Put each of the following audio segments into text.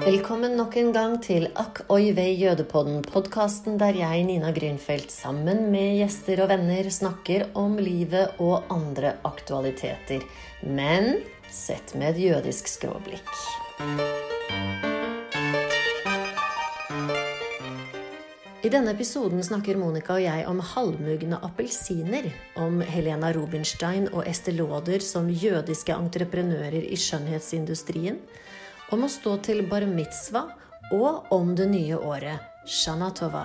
Velkommen nok en gang til Akk oi vei jødepodden, podkasten der jeg, Nina Grünfeldt, sammen med gjester og venner snakker om livet og andre aktualiteter. Men sett med et jødisk skråblikk. I denne episoden snakker Monica og jeg om halvmugne appelsiner, om Helena Rubinstein og Esther Lauder som jødiske entreprenører i skjønnhetsindustrien, om å stå til bar mitzvah og om det nye året, Shana Tova.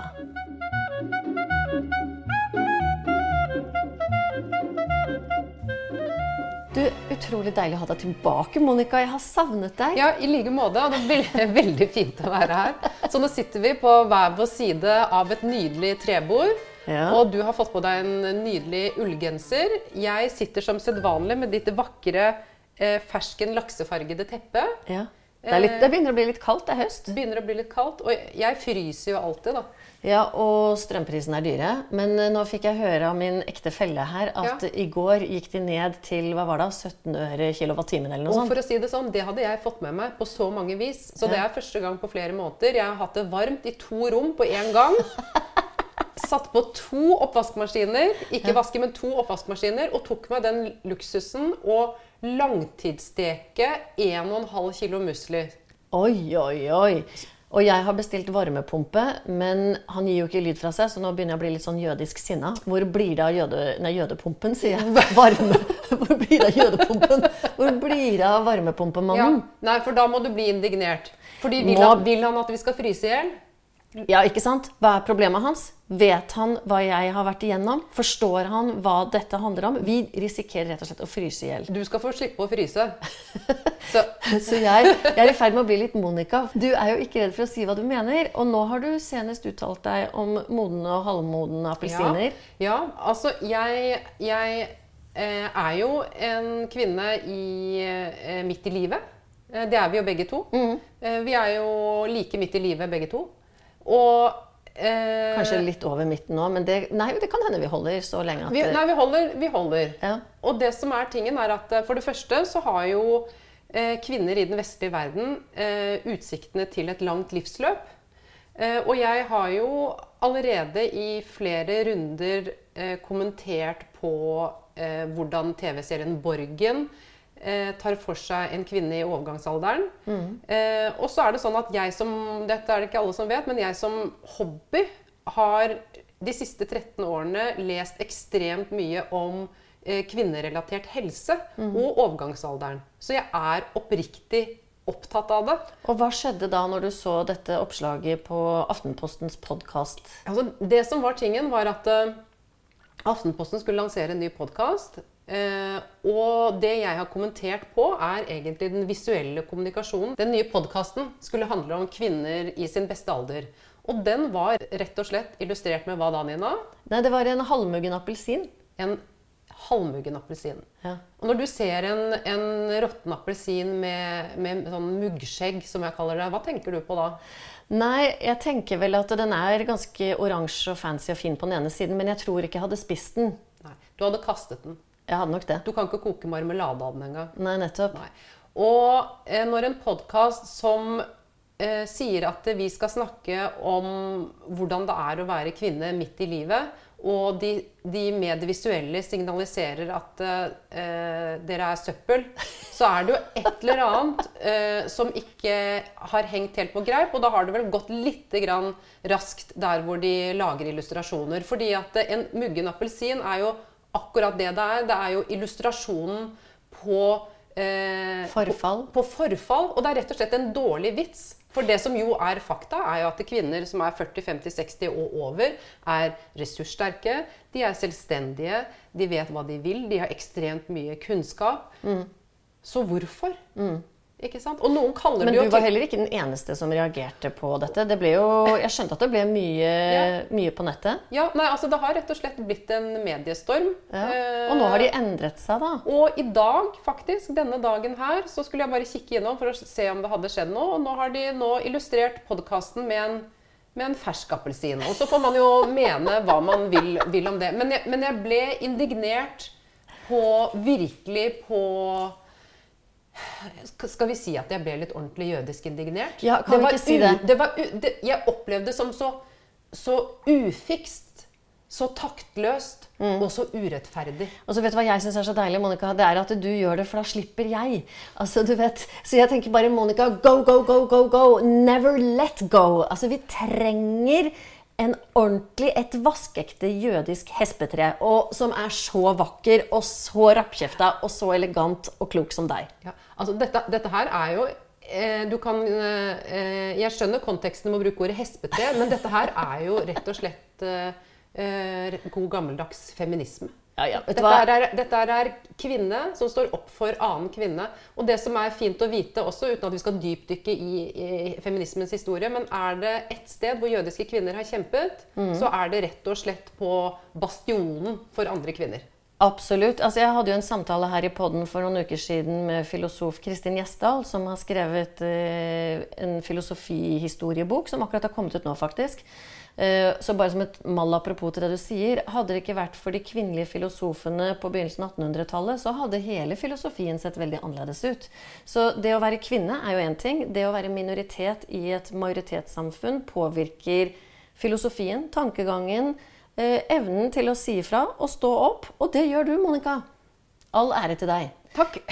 Du, Utrolig deilig å ha deg tilbake, Monica. Jeg har savnet deg. Ja, i like måte. Og det er veldig, veldig fint å være her. Så nå sitter vi på hver vår side av et nydelig trebord. Ja. Og du har fått på deg en nydelig ullgenser. Jeg sitter som sedvanlig med ditt vakre eh, fersken laksefargede teppe. Ja. Det, er litt, det begynner å bli litt kaldt. Det er høst. Begynner å bli litt kaldt. Og jeg fryser jo alltid, da. Ja, Og strømprisene er dyre. Men eh, nå fikk jeg høre av min ekte felle her at Ja. i går gikk de ned til hva var det, 17 øre kilowattimen eller noe Og sånt. for å si det sånn, det hadde jeg fått med meg på så mange vis. Så det er første gang på flere måter. Jeg har hatt det varmt i to rom på én gang. Satt på to oppvaskmaskiner, ikke vaske, men to oppvaskmaskiner, og tok meg den luksusen å langtidssteke 1,5 kilo musli. Oi, oi, oi. Og jeg har bestilt varmepumpe, men han gir jo ikke lyd fra seg, så nå begynner jeg å bli litt sånn jødisk sinna. Hvor blir det av jøde... Nei, jødepumpen, sier jeg. Varme. Hvor blir det av jødepumpen? Hvor blir det av Ja. varmepumpemannen? Nei, for da må du bli indignert. Fordi vil, Må- han, vil han at vi skal fryse i hjel? Ja, ikke sant? Hva er problemet hans? Vet han hva jeg har vært igjennom? Forstår han hva dette handler om? Vi risikerer rett og slett å fryse i hjel. Du skal få slippe å fryse. Så Så jeg, jeg er i ferd med å bli litt Monica. Du er jo ikke redd for å si hva du mener. Og nå har du senest uttalt deg om modne og halvmodne appelsiner. Ja, ja altså jeg, jeg eh, er jo en kvinne i, eh, midt i livet. Eh, det er vi jo begge to. Mm. Eh, vi er jo like midt i livet begge to. Og eh, Kanskje litt over midten nå, men det, nei, det kan hende vi holder så lenge at vi, Nei, vi holder. Vi holder. Ja. Og det som er tingen, er at eh, for det første så har jo eh, kvinner i den vestlige verden eh, utsiktene til et langt livsløp. Eh, og jeg har jo allerede i flere runder eh, kommentert på eh, hvordan TV-serien Borgen tar for seg en kvinne i overgangsalderen. Eh, og så er det sånn at jeg som Dette er det ikke alle som vet, men jeg som hobby har de siste 13 årene lest ekstremt mye om eh, kvinnerelatert helse og overgangsalderen. Så jeg er oppriktig opptatt av det. Og hva skjedde da når du så dette oppslaget på Aftenpostens podkast? Altså, det som var tingen, var at eh, Aftenposten skulle lansere en ny podkast. Eh, og det jeg har kommentert på, er egentlig den visuelle kommunikasjonen. Den nye podkasten skulle handle om kvinner i sin beste alder. Og den var rett og slett illustrert med hva da, Nina? Nei, det var en halvmuggen appelsin. En halvmuggen appelsin. Ja. Og når du ser en, en råtten appelsin med, med sånn muggskjegg, som jeg kaller det, hva tenker du på da? Nei, jeg tenker vel at den er ganske oransje og fancy og fin på den ene siden, men jeg tror ikke jeg hadde spist den. Nei, du hadde kastet den. Jeg hadde nok det. Du kan ikke koke marmelade av den engang. Nei, nettopp. Nei. Og eh, når en podkast som eh, sier at vi skal snakke om hvordan det er å være kvinne midt i livet, og de, de med det visuelle signaliserer at eh, dere er søppel, så er det jo et eller annet eh, som ikke har hengt helt på greip. Og da har det vel gått litt grann raskt der hvor de lager illustrasjoner. Fordi at eh, en muggen appelsin er jo akkurat det det er. Det er jo illustrasjonen på eh, Forfall. på forfall. Og det er rett og slett en dårlig vits. For det som jo er fakta, er jo at kvinner som er 40-50-60 og over, er ressurssterke, de er selvstendige, de vet hva de vil, de har ekstremt mye kunnskap. Så hvorfor? Ikke sant? Og noen kaller Men det jo du var heller ikke den eneste som reagerte på dette. Det ble jo, jeg skjønte at det ble mye, mye på nettet. Ja, nei, altså Det har rett og slett blitt en mediestorm. Ja. Eh, Og nå har de endret seg, da. Og i dag, faktisk, denne dagen her, så skulle jeg bare kikke innom for å se om det hadde skjedd noe. Og nå har de nå illustrert podkasten med en, med en fersk appelsin. Og så får man jo mene hva man vil, vil om det. Men jeg, men jeg ble indignert på Virkelig på Skal vi si at jeg ble litt ordentlig jødisk indignert? Ja, kan vi ikke si det? det, var det jeg opplevde det som så, så ufikst, så taktløst Mm. og så urettferdig. Og så vet du hva jeg syns er så deilig, Monica? Det er at du gjør det, for da slipper jeg. Altså, du vet, Så jeg tenker bare Monica, go, go, go, go, go. Never let go. Altså, vi trenger en ordentlig, et vaskeekte jødisk hespetre. Og, som er så vakker og så rappkjefta og så elegant og klok som deg. Ja, altså dette, dette her er jo eh, du kan, eh, Jeg skjønner konteksten med å bruke ordet hespetre, men dette her er jo rett og slett eh, god gammeldags feminisme. Ja, ja, Dette er, dette er kvinne som står opp for annen kvinne. Og det som er fint å vite også, uten at vi skal dypdykke i, i feminismens historie, men er det ett sted hvor jødiske kvinner har kjempet, Mm. så er det rett og slett på bastionen for andre kvinner. Absolutt. Altså, jeg hadde jo en samtale her i podden for noen uker siden med filosof Kristin Gjesdal, som har skrevet eh, en filosofihistoriebok som akkurat har kommet ut nå, faktisk. Eh, så bare som et mal apropos til det du sier, hadde det ikke vært for de kvinnelige filosofene på begynnelsen av 1800-tallet, så hadde hele filosofien sett veldig annerledes ut. Så det å være kvinne er jo én ting. Det å være minoritet i et majoritetssamfunn påvirker filosofien, tankegangen, evnen til å si ifra og stå opp. Og det gjør du, Monica. All ære til deg. Takk!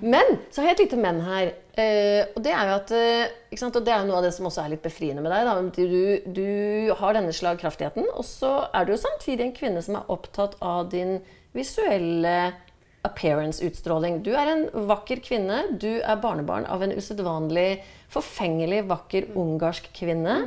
Men så har jeg et lite men her. Eh, og det er jo at eh? Og det er noe av det som også er litt befriende med deg. Da. Du, du har denne slagkraftigheten, og så er du samtidig en kvinne som er opptatt av din visuelle appearance-utstråling. Du er en vakker kvinne. Du er barnebarn av en usedvanlig forfengelig vakker ungarsk kvinne.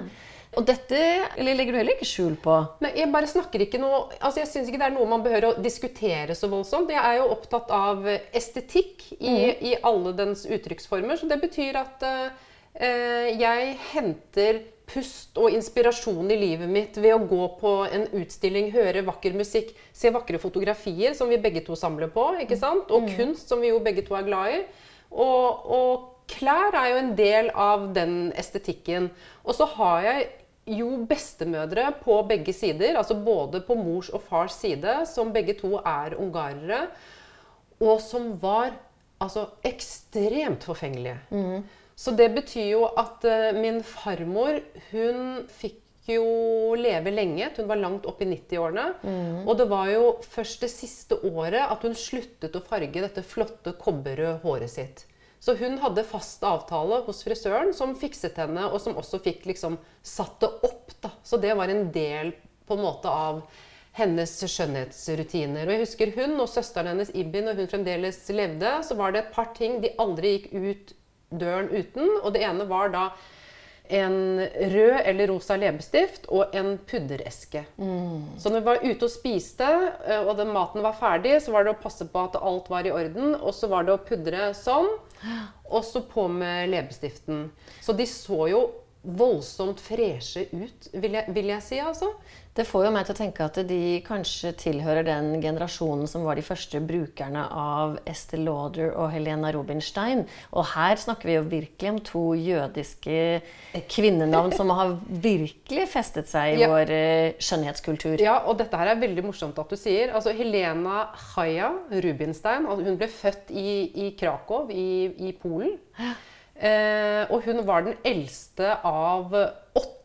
Og dette eller legger du heller ikke skjul på. Nei, jeg bare snakker ikke noe altså Jeg syns ikke det er noe man behøver å diskutere så voldsomt. Jeg er jo opptatt av estetikk i, i alle dens uttrykksformer. Så det betyr at uh, jeg henter pust og inspirasjon i livet mitt ved å gå på en utstilling, høre vakker musikk, se vakre fotografier som vi begge to samler på, ikke sant? og kunst som vi jo begge to er glad i. Og, og klær er jo en del av den estetikken. Og så har jeg jo bestemødre på begge sider, altså både på mors og fars side, som begge to er ungarere, og som var altså ekstremt forfengelige. Så det betyr jo at uh, min farmor, hun fikk jo leve lenge. Hun var langt opp i 90-årene. Og det var jo først det siste året at hun sluttet å farge dette flotte kobberrøde håret sitt. Så hun hadde fast avtale hos frisøren, som fikset henne, og som også fikk liksom satt det opp. da. Så det var en del på en måte av hennes skjønnhetsrutiner. Og jeg husker hun og søsteren hennes Ibi, når hun fremdeles levde, så var det et par ting de aldri gikk ut døren uten. Og det ene var da en rød eller rosa leppestift og en puddereske. Så når vi var ute og spiste, eh, og den maten var ferdig, så var det å passe på at alt var i orden. Og så var det å pudre sånn, og så på med leppestiften. Så de så jo voldsomt freshe ut, vil jeg, vil jeg si, altså. Det får jo meg til å tenke at de kanskje tilhører den generasjonen som var de første brukerne av Estée Lauder og Helena Rubinstein. Og her snakker vi jo virkelig om to jødiske kvinnenavn som har virkelig festet seg i Ja. vår eh, skjønnhetskultur. Ja, og dette her er veldig morsomt at du sier. Altså, Helena Haya Rubinstein hun ble født i, i Krakow i, i Polen. Eh, og hun var den eldste av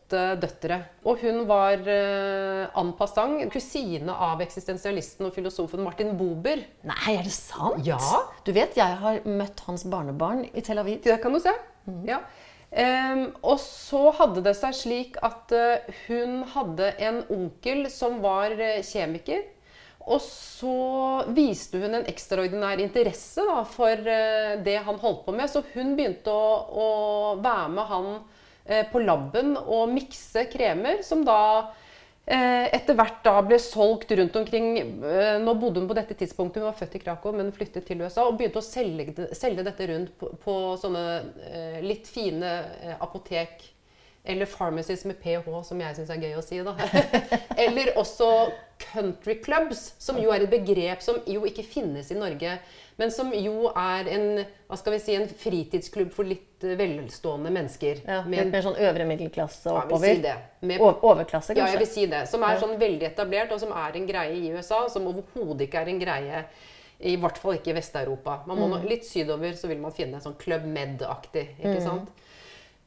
åtte døtre. Og hun var uh, en passant kusine av eksistensialisten og filosofen Martin Bober. Nei, er det sant? Ja. Du vet, jeg har møtt hans barnebarn i Tel Aviv. Det kan du se. Ja. Um, og så hadde det seg slik at uh, hun hadde en onkel som var uh, kjemiker. Og så viste hun en ekstraordinær interesse da, for det han holdt på med. Så hun begynte å, å være med han på laben og mikse kremer, som da eh, etter hvert da ble solgt rundt omkring. Eh, Nå bodde hun på dette tidspunktet, hun var født i Krakow, men flyttet til USA. Og begynte å selge, selge dette rundt på, på sånne eh, litt fine eh, apotek. Eller pharmacies med ph, som jeg syns er gøy å si. da. Eller også country clubs, som jo er et begrep som jo ikke finnes i Norge. Men som jo er en, hva skal vi si, en fritidsklubb for litt eh, velstående mennesker. Ja, med litt mer sånn øvre middelklasse ja, og jeg vil si det. Med, overklasse, kanskje? ja, jeg vil si det. Som er sånn veldig etablert, og som er en greie i USA, som overhodet ikke er en greie I hvert fall ikke i Vest-Europa. Man må nå Litt sydover så vil man finne en sånn Club Med-aktig. ikke sant?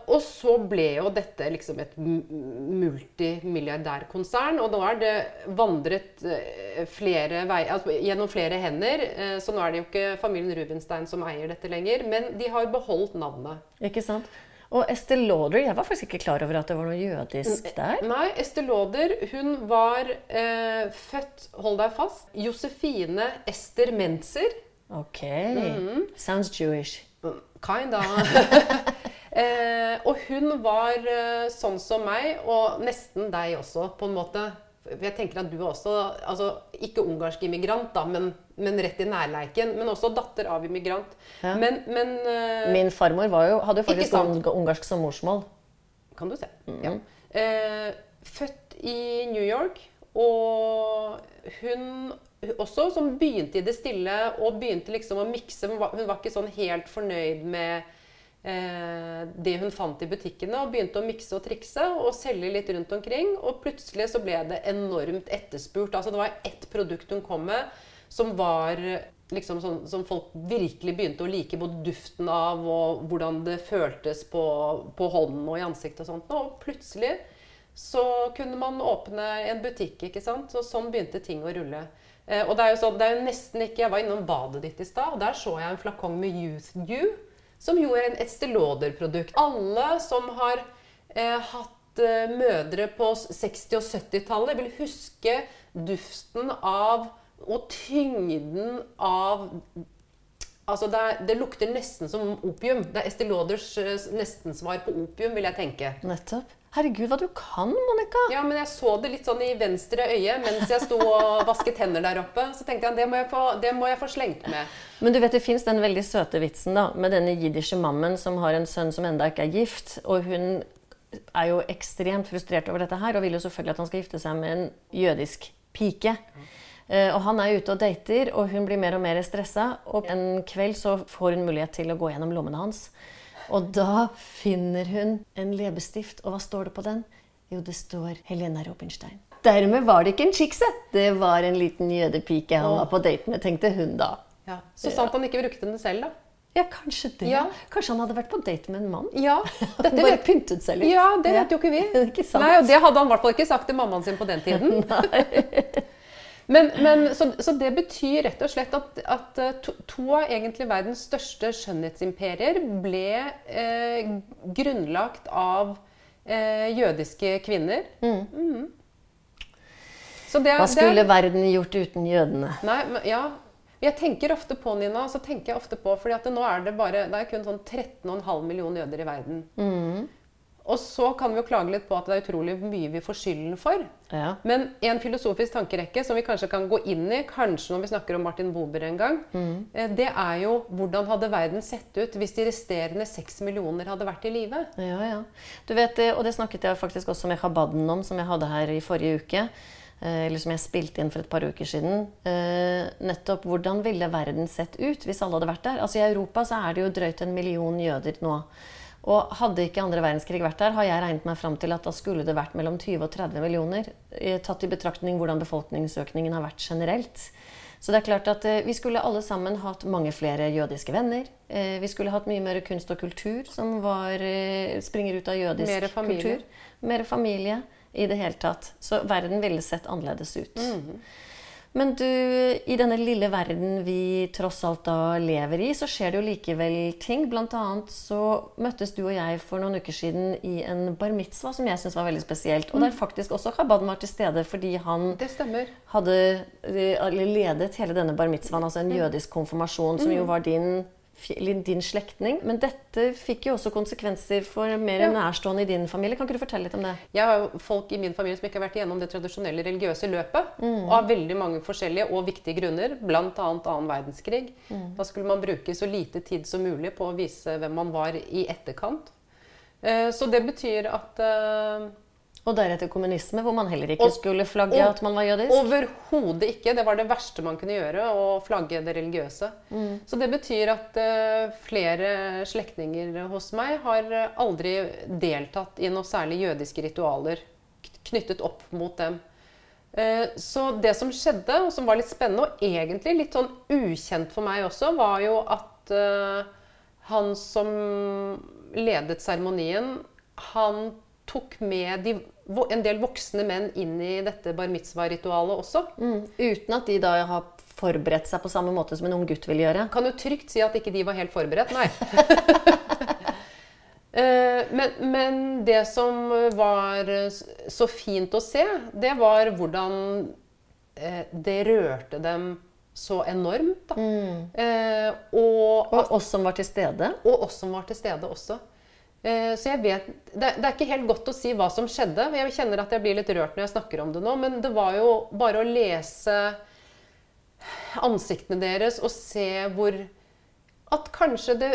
Og så ble jo dette liksom et multimilliardærkonsern. Og nå er det vandret eh, flere vei, altså, gjennom flere hender. eh, Så nå er det jo ikke familien Rubinstein som eier dette lenger. Men de har beholdt navnet. Ikke sant? Og Esther Lauder, jeg var faktisk ikke klar over at det var noe jødisk der. Nei, Esther Lauder hun var eh, født, hold deg fast, Josefine Ester Menzer. Ok. Mm. Sounds Jewish. Kinda. eh, og hun var eh, sånn som meg, og nesten deg også, på en måte. Jeg tenker at du er også altså, Ikke ungarsk immigrant, da, men, men rett i nærleiken. Men også datter av immigrant. Ja. Men, men eh, Min farmor var jo, hadde jo faktisk ung- ungarsk som morsmål. Kan du se. Ja. Eh, født i New York, og hun også som begynte i det stille og begynte liksom å mikse. Hun var, hun var ikke sånn helt fornøyd med det hun fant i butikkene, og begynte å mikse og trikse og selge litt rundt omkring. Og plutselig så ble det enormt etterspurt. Altså det var ett produkt hun kom med som var liksom sånn som folk virkelig begynte å like både duften av og hvordan det føltes på, på hånden og i ansiktet og sånt. Og plutselig så kunne man åpne en butikk, ikke sant. Og sånn begynte ting å rulle. Eh, og det er jo sånn, det er jo nesten ikke Jeg var innom badet ditt i stad, og der så jeg en flakong med Youth Dew, som jo er en Estée. Alle som har eh, hatt eh, mødre på 60- og 70-tallet, vil huske duften av og tyngden av Altså det, er, det lukter nesten som opium. Det er Estée Lauders eh, nestensvar på opium, vil jeg tenke. Nettopp. Herregud, hva du kan, Monica! Ja, men jeg så det litt sånn i venstre øye mens jeg sto og vasket hender der oppe. Så tenkte jeg det må jeg få, det må jeg få slengt med. Men du vet, det fins den veldig søte vitsen da, med denne jiddische mammen som har en sønn som enda ikke er gift. Og hun er jo ekstremt frustrert over dette her og vil jo selvfølgelig at han skal gifte seg med en jødisk pike. Eh, Og han er ute og dater, og hun blir mer og mer stressa. Og en kveld så får hun mulighet til å gå gjennom lommene hans. Og da finner hun en leppestift, og hva står det på den? Jo, det står Helena Robinstein. Dermed var det ikke en chickse, det var en liten jødepike han var på date med, tenkte hun da. Ja. Så sant han ikke brukte den selv, da. Ja, kanskje det. Ja. Kanskje han hadde vært på date med en mann? Ja, dette bare vet, pyntet seg litt. ja, det vet jo ikke vi. Ikke sant? Nei, og Det hadde han i hvert fall ikke sagt til mammaen sin på den tiden. Men, men, så, så det betyr rett og slett at, at eh, to, to av egentlig verdens største skjønnhetsimperier ble eh, grunnlagt av eh, jødiske kvinner. Mm. Så det, Hva det- skulle verden gjort uten jødene? Nei, men ja. Jeg tenker ofte på Nina, så tenker jeg ofte på, fordi at nå er det bare, det er kun sånn 13,5 millioner jøder i verden. Mm. Og så kan vi jo klage litt på at det er utrolig mye vi får skylden for. Ja. Men en filosofisk tankerekke som vi kanskje kan gå inn i, kanskje når vi snakker om Martin Bober en gang, Mm. eh, det er jo hvordan hadde verden sett ut hvis de resterende 6 millioner hadde vært i live? Ja, ja. Du vet, eh, og det snakket jeg faktisk også med Khabaden om, som jeg hadde her i forrige uke. eh, Eller som jeg spilte inn for et par uker siden. Nettopp hvordan ville verden sett ut hvis alle hadde vært der? Altså I Europa så er det jo drøyt en million jøder nå. Og hadde ikke andre verdenskrig vært der, har jeg regnet meg fram til at da skulle det vært mellom 20 og 30 millioner. eh, Tatt i betraktning hvordan befolkningsøkningen har vært generelt. Så det er klart at eh, vi skulle alle sammen hatt mange flere jødiske venner. Eh, vi skulle hatt mye mer kunst og kultur som var, springer ut av jødisk Mere kultur. Mer familie i det hele tatt. Så verden ville sett annerledes ut. Mhm. Men du, i denne lille verden vi tross alt da lever i, så skjer det jo likevel ting. Blant annet så møttes du og jeg for noen uker siden i en bar mitzvah som jeg syns var veldig spesielt. Og der faktisk også Chabaden var til stede fordi han Det hadde eh, ledet hele denne bar mitzvahen, altså en jødisk konfirmasjon, som jo var din, din slektning. Men dette fikk jo også konsekvenser for mer Ja. nærstående i din familie. Kan ikke du fortelle litt om det? Jeg har jo folk i min familie som ikke har vært igjennom det tradisjonelle religiøse løpet. Mm. Og av veldig mange forskjellige og viktige grunner, bl.a. annen verdenskrig. Mm. Da skulle man bruke så lite tid som mulig på å vise hvem man var i etterkant. Eh, Så det betyr at eh, Og deretter kommunisme, hvor man heller ikke Og- skulle flagge og- at man var jødisk. Overhodet ikke. Det var det verste man kunne gjøre, å flagge det religiøse. Mm. Så det betyr at uh, flere slektninger hos meg har eh, aldri deltatt i noe særlig jødiske ritualer knyttet opp mot dem. Eh, så det som skjedde, og som var litt spennende, og egentlig litt sånn ukjent for meg også, var jo at uh, han som ledet seremonien, han tok med de, en del voksne menn inn i dette bar mitzvah-ritualet også. Mm. Uten at de da har forberedt seg på samme måte som en ung gutt vil gjøre. Kan jo trygt si at ikke de var helt forberedt, nei. Eh, men, men, det som var så fint å se, det var hvordan eh, det rørte dem så enormt. Da. Mm. Eh, og, og, oss som var til stede? Og oss som var til stede også. Eh, så jeg vet, det, er ikke helt godt å si hva som skjedde. Jeg kjenner at jeg blir litt rørt når jeg snakker om det nå. Men det var jo bare å lese ansiktene deres og se hvor At kanskje det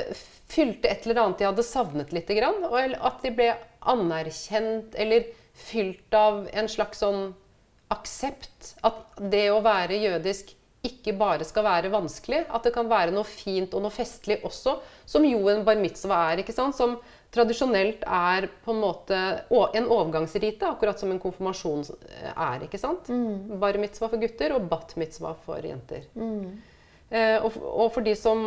fylte et eller annet de hadde savnet litt. Og at de ble anerkjent eller fylt av en slags sånn aksept. At det å være jødisk ikke bare skal være vanskelig. At det kan være noe fint og noe festlig også, som jo en bar mitzvah er. ikke sant? Som tradisjonelt er på en måte en overgangsrite, akkurat som en konfirmasjon er. ikke sant? Mm. Bar mitzvah for gutter og bat mitzvah for jenter. Mm. Eh, og, for de som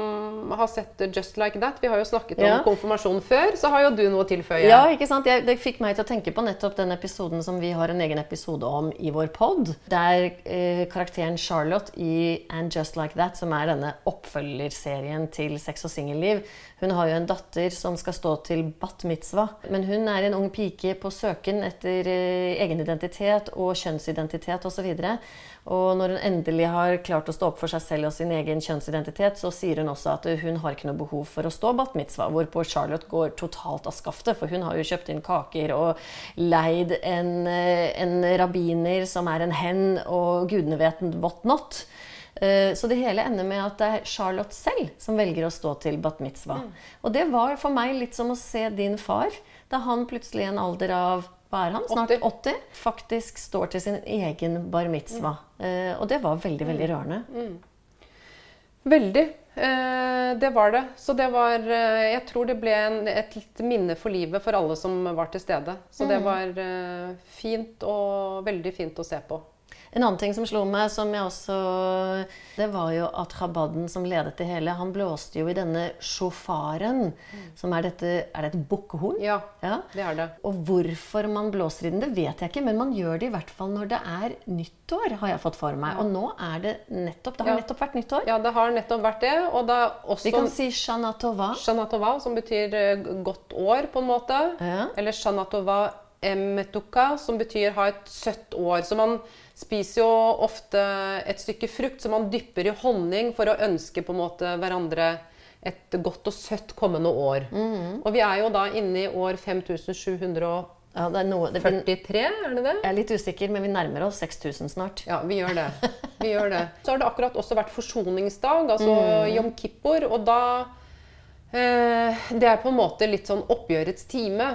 har sett Just Like That, vi har jo snakket om konfirmasjon før, så har jo du noe å tilføye. Ja, ikke sant? Jeg, det fikk meg til å tenke på nettopp den episoden som vi har en egen episode om i vår pod. Der eh, karakteren Charlotte i And Just Like That, som er denne oppfølgerserien til Sex og singelliv, hun har jo en datter som skal stå til bat mitzvah. Men hun er en ung pike på søken etter eh, egen identitet og kjønnsidentitet osv. Og, så og når hun endelig har klart å stå opp for seg selv og sin egen kjønnsidentitet, så sier hun også at hun har ikke noe behov for å stå bat mitzvah. Hvorpå Charlotte går totalt av skaftet, for hun har jo kjøpt inn kaker og leid en, eh, en rabbiner som er en hen, og gudene vet what not. Eh, så det hele ender med at det er Charlotte selv som velger å stå til bat mitzvah. Mm. Og det var for meg litt som å se din far da han plutselig i en alder av hva er han? Snart 80. 80 faktisk står til sin egen bar mitzvah. Mm. og det var veldig, veldig mm. rørende. Mm. Veldig. Eh, det var det. Så det var Jeg tror det ble en, et minne for livet for alle som var til stede. Så det mm. var fint og veldig fint å se på. En annen ting som slo meg, som jeg også Det var jo at Chabaden som ledet det hele, han blåste jo i denne sjåfaren, mm. som er dette Er det et bukkehorn? Ja, ja, det er det. Og hvorfor man blåser i den, det vet jeg ikke, men man gjør det i hvert fall når det er nyttår, har jeg fått for meg. Og nå er det nettopp Det har ja. nettopp vært nyttår. Ja, det har nettopp vært det. Og det er også Vi kan si Shana Tova. Shana Tova, som betyr eh, godt år, på en måte. Ja. Eller Shana Tova Emetuka, som betyr ha et søtt år. Så man spiser jo ofte et stykke frukt som man dypper i honning for å ønske på en måte hverandre et godt og søtt kommende år. Mm. Og vi er jo da inne i år 5743, ja, det er, noe, det er det det? Jeg er litt usikker, men vi nærmer oss 6000 snart. Ja, vi gjør det. Vi gjør det. Så har det akkurat også vært forsoningsdag, altså mm. jom kippur. Og da eh, Det er på en måte litt sånn oppgjørets time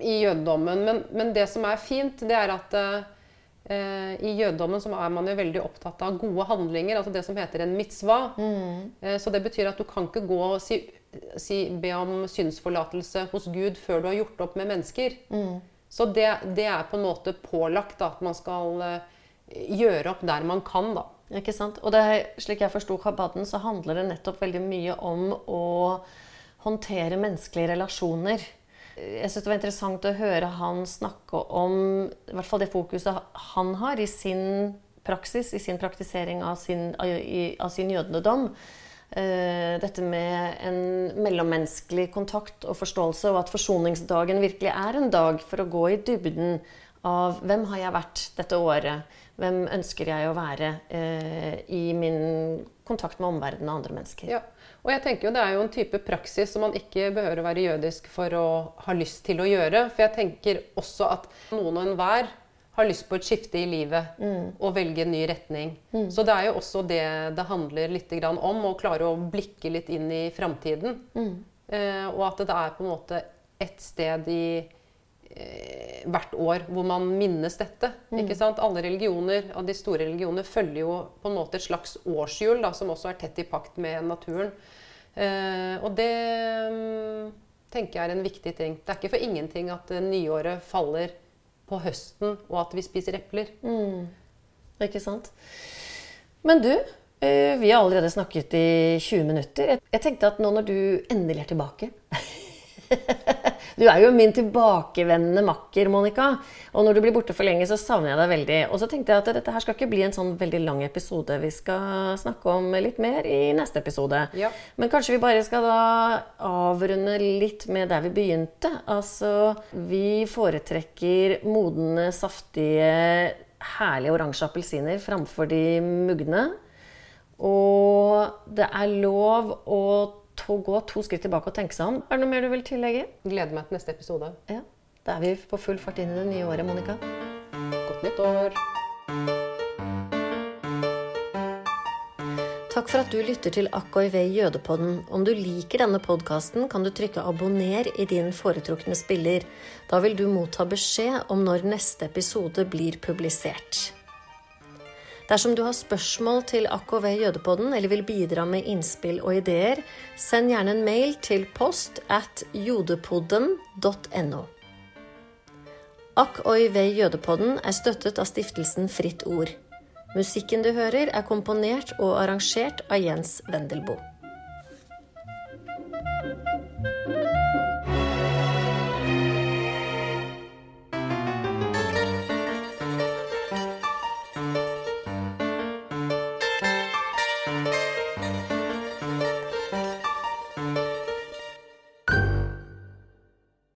i jødedommen. Men, men, det som er fint, det er at eh, I jødedommen er man jo veldig opptatt av gode handlinger, altså det som heter en mitzvah. Mm. Eh, så det betyr at du kan ikke gå og si, si, be om synsforlatelse hos Gud før du har gjort opp med mennesker. Mm. Så det, det, er på en måte pålagt da, at man skal eh, gjøre opp der man kan, da. Ikke sant? Og det, slik jeg forsto Kabaden, så handler det nettopp veldig mye om å håndtere menneskelige relasjoner jeg syns det var interessant å høre han snakke om i hvert fall det fokuset han har i sin praksis, i sin praktisering av sin, av sin jødendom. Uh, dette med en mellommenneskelig kontakt og forståelse, og at forsoningsdagen virkelig er en dag for å gå i dybden av hvem har jeg vært dette året? Hvem ønsker jeg å være eh, i min kontakt med omverdenen og andre mennesker? Ja. Og jeg tenker jo Det er jo en type praksis som man ikke behøver å være jødisk for å ha lyst til å gjøre. For jeg tenker også at noen og enhver har lyst på et skifte i livet mm. og velge en ny retning. Mm. Så det er jo også det det handler litt om. Å klare å blikke litt inn i framtiden. Mm. Eh, og at det er på en måte et sted i hvert år hvor man minnes dette. Mm. ikke sant? Alle religioner, av de store religionene følger jo på en måte et slags årshjul da, som også er tett i pakt med naturen. Eh, og det um, tenker jeg er en viktig ting. Det er ikke for ingenting at nyåret faller på høsten, og at vi spiser epler. Ikke sant? Men du, eh, vi har allerede snakket i 20 minutter. Jeg- Jeg tenkte at nå når du endelig er tilbake Du er jo min tilbakevendende makker, Monica. Og når du blir borte for lenge, så savner jeg deg veldig. Og så tenkte jeg at dette her skal ikke bli en sånn veldig lang episode. Vi skal snakke om litt mer i neste episode. Ja. Men kanskje vi bare skal da avrunde litt med der vi begynte. Altså, vi foretrekker modne, saftige, herlige oransje appelsiner framfor de mugne. Og det er lov å to, gå to skritt tilbake og tenke seg om. Er det noe mer du vil tillegge? Gleder meg til neste episode. Ja. Da er vi på full fart inn i det nye året, Monica. Godt nytt år. Takk for at du lytter til AKIV Jødepodden. Om du liker denne podkasten, kan du trykke 'abonner' i din foretrukne spiller. Da vil du motta beskjed om når neste episode blir publisert. Dersom du har spørsmål til AKV Jødepodden eller vil bidra med innspill og ideer, send gjerne en mail til post at jodepodden.no. AKOIV Jødepodden er støttet av stiftelsen Fritt Ord. Musikken du hører, er komponert og arrangert av Jens Wendelboe.